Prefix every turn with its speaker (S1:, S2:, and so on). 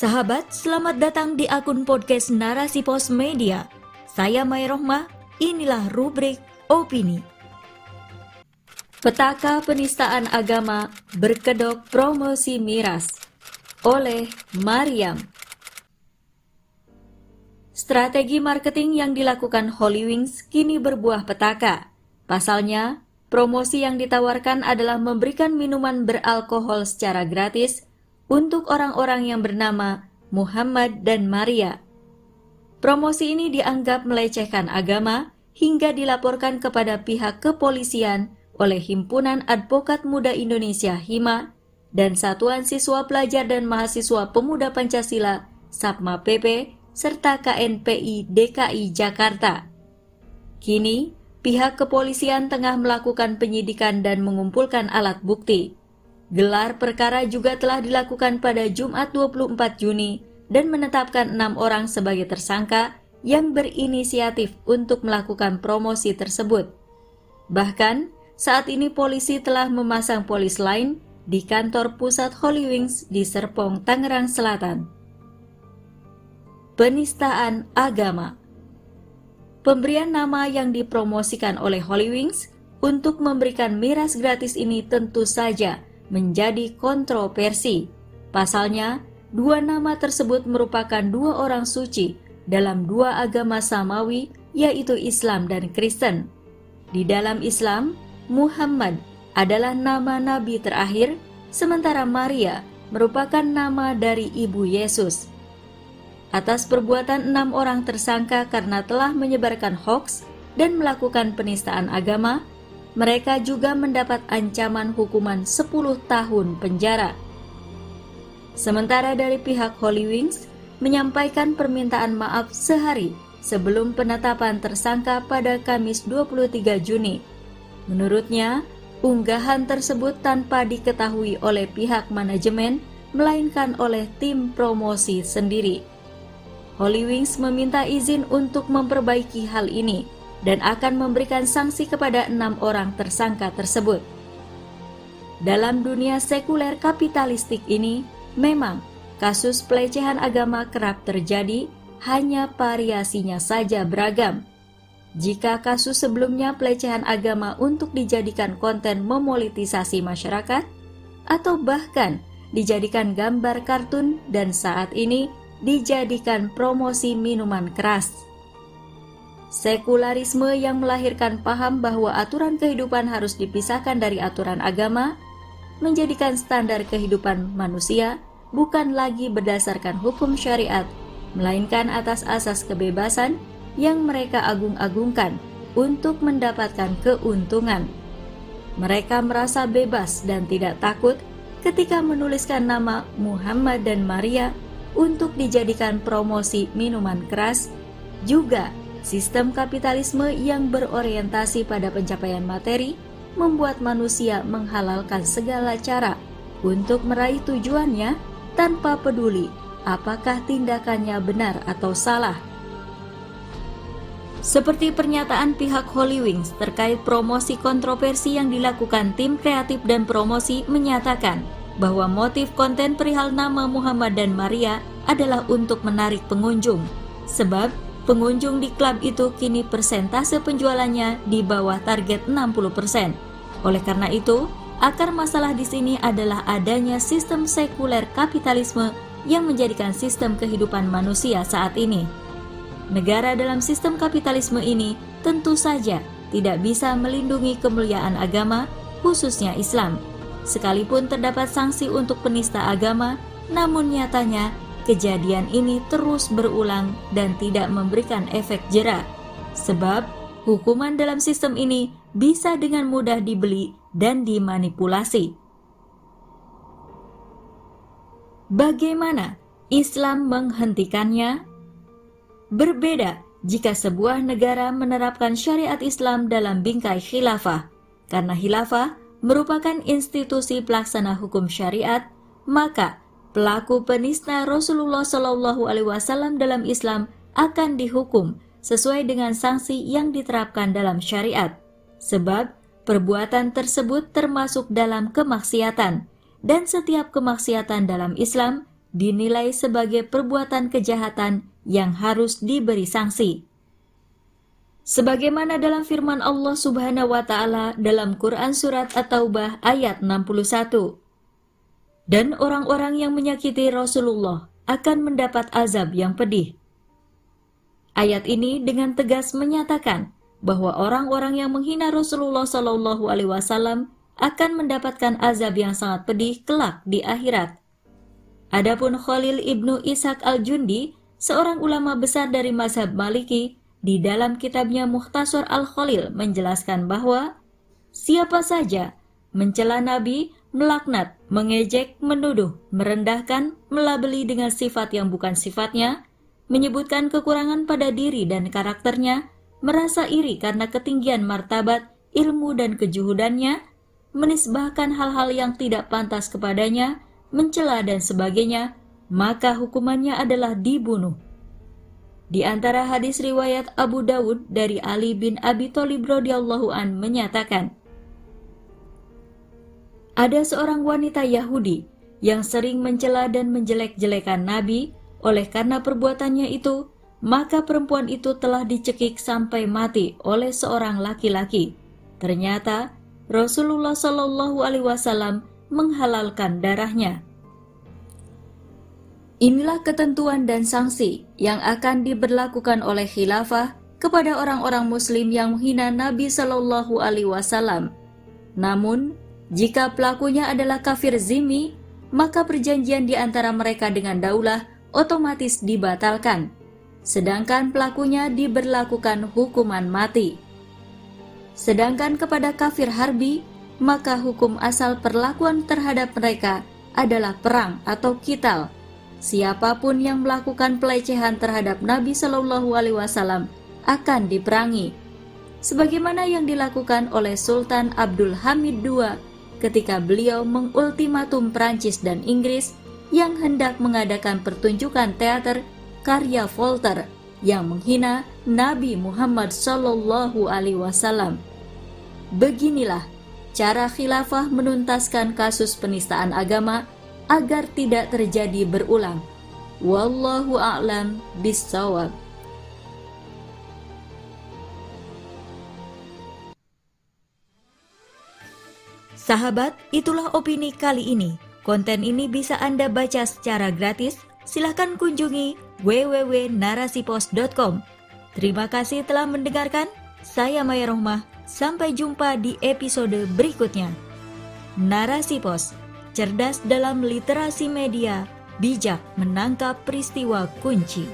S1: Sahabat, selamat datang di akun podcast Narasi Pos Media. Saya Mai Rohmah, inilah rubrik Opini. Petaka penistaan agama berkedok promosi miras oleh Mariam. Strategi marketing yang dilakukan Holy Wings kini berbuah petaka. Pasalnya, promosi yang ditawarkan adalah memberikan minuman beralkohol secara gratis untuk orang-orang yang bernama Muhammad dan Maria. Promosi ini dianggap melecehkan agama hingga dilaporkan kepada pihak kepolisian oleh Himpunan Advokat Muda Indonesia HIMA dan Satuan Siswa Pelajar dan Mahasiswa Pemuda Pancasila SAPMA PP serta KNPI DKI Jakarta. Kini, pihak kepolisian tengah melakukan penyidikan dan mengumpulkan alat bukti. Gelar perkara juga telah dilakukan pada Jumat 24 Juni dan menetapkan enam orang sebagai tersangka yang berinisiatif untuk melakukan promosi tersebut. Bahkan, saat ini polisi telah memasang polis lain di kantor pusat Holy Wings di Serpong, Tangerang Selatan. Penistaan agama Pemberian nama yang dipromosikan oleh Holy Wings untuk memberikan miras gratis ini tentu saja menjadi kontroversi. Pasalnya, dua nama tersebut merupakan dua orang suci dalam dua agama samawi, yaitu Islam dan Kristen. Di dalam Islam, Muhammad adalah nama nabi terakhir, sementara Maria merupakan nama dari ibu Yesus. Atas perbuatan enam orang tersangka karena telah menyebarkan hoax dan melakukan penistaan agama, mereka juga mendapat ancaman hukuman 10 tahun penjara. Sementara dari pihak Holy Wings menyampaikan permintaan maaf sehari sebelum penetapan tersangka pada Kamis 23 Juni. Menurutnya, unggahan tersebut tanpa diketahui oleh pihak manajemen, melainkan oleh tim promosi sendiri. Holy Wings meminta izin untuk memperbaiki hal ini dan akan memberikan sanksi kepada enam orang tersangka tersebut. Dalam dunia sekuler kapitalistik ini, memang kasus pelecehan agama kerap terjadi, hanya variasinya saja beragam. Jika kasus sebelumnya pelecehan agama untuk dijadikan konten memonetisasi masyarakat, atau bahkan dijadikan gambar kartun dan saat ini dijadikan promosi minuman keras. Sekularisme yang melahirkan paham bahwa aturan kehidupan harus dipisahkan dari aturan agama, menjadikan standar kehidupan manusia bukan lagi berdasarkan hukum syariat, melainkan atas asas kebebasan yang mereka agung-agungkan untuk mendapatkan keuntungan. Mereka merasa bebas dan tidak takut ketika menuliskan nama Muhammad dan Maria untuk dijadikan promosi minuman keras, juga Sistem kapitalisme yang berorientasi pada pencapaian materi membuat manusia menghalalkan segala cara untuk meraih tujuannya tanpa peduli apakah tindakannya benar atau salah. Seperti pernyataan pihak Holy Wings terkait promosi kontroversi yang dilakukan tim kreatif dan promosi menyatakan bahwa motif konten perihal nama Muhammad dan Maria adalah untuk menarik pengunjung, sebab Pengunjung di klub itu kini persentase penjualannya di bawah target 60%. Oleh karena itu, akar masalah di sini adalah adanya sistem sekuler kapitalisme yang menjadikan sistem kehidupan manusia saat ini. Negara dalam sistem kapitalisme ini tentu saja tidak bisa melindungi kemuliaan agama, khususnya Islam. Sekalipun terdapat sanksi untuk penista agama, namun nyatanya kejadian ini terus berulang dan tidak memberikan efek jerah, sebab hukuman dalam sistem ini bisa dengan mudah dibeli dan dimanipulasi. Bagaimana Islam menghentikannya? Berbeda jika sebuah negara menerapkan syariat Islam dalam bingkai khilafah, karena khilafah merupakan institusi pelaksana hukum syariat, maka pelaku penista Rasulullah Shallallahu Alaihi Wasallam dalam Islam akan dihukum sesuai dengan sanksi yang diterapkan dalam syariat, sebab perbuatan tersebut termasuk dalam kemaksiatan, dan setiap kemaksiatan dalam Islam dinilai sebagai perbuatan kejahatan yang harus diberi sanksi. Sebagaimana dalam firman Allah Subhanahu wa taala dalam Quran surat At-Taubah ayat 61. Dan orang-orang yang menyakiti Rasulullah akan mendapat azab yang pedih. Ayat ini dengan tegas menyatakan bahwa orang-orang yang menghina Rasulullah Shallallahu alaihi wasallam akan mendapatkan azab yang sangat pedih kelak di akhirat. Adapun Khalil ibnu Ishaq al-Jundi, seorang ulama besar dari mazhab Maliki, di dalam kitabnya Muhtasar al-Khalil menjelaskan bahwa siapa saja mencela Nabi, melaknat, mengejek, menuduh, merendahkan, melabeli dengan sifat yang bukan sifatnya, menyebutkan kekurangan pada diri dan karakternya, merasa iri karena ketinggian martabat, ilmu dan kejuhudannya, menisbahkan hal-hal yang tidak pantas kepadanya, mencela dan sebagainya, maka hukumannya adalah dibunuh. Di antara hadis riwayat Abu Dawud dari Ali bin Abi Thalib radhiyallahu an menyatakan, ada seorang wanita Yahudi yang sering mencela dan menjelek-jelekan Nabi, oleh karena perbuatannya itu, maka perempuan itu telah dicekik sampai mati oleh seorang laki-laki. Ternyata Rasulullah Shallallahu Alaihi Wasallam menghalalkan darahnya. Inilah ketentuan dan sanksi yang akan diberlakukan oleh khilafah kepada orang-orang muslim yang menghina Nabi Shallallahu alaihi wasallam. Namun, jika pelakunya adalah kafir zimi, maka perjanjian di antara mereka dengan daulah otomatis dibatalkan, sedangkan pelakunya diberlakukan hukuman mati. Sedangkan kepada kafir harbi, maka hukum asal perlakuan terhadap mereka adalah perang atau kital. Siapa pun yang melakukan pelecehan terhadap Nabi Shallallahu Alaihi Wasallam akan diperangi, sebagaimana yang dilakukan oleh Sultan Abdul Hamid II ketika beliau mengultimatum Prancis dan Inggris yang hendak mengadakan pertunjukan teater karya Voltaire yang menghina Nabi Muhammad Shallallahu Alaihi Wasallam. Beginilah cara khilafah menuntaskan kasus penistaan agama agar tidak terjadi berulang. Wallahu a'lam bishawab. Sahabat, itulah opini kali ini. Konten ini bisa Anda baca secara gratis. Silahkan kunjungi www.narasipos.com. Terima kasih telah mendengarkan. Saya Maya Rohmah. Sampai jumpa di episode berikutnya. Narasi Pos, cerdas dalam literasi media, bijak menangkap peristiwa kunci.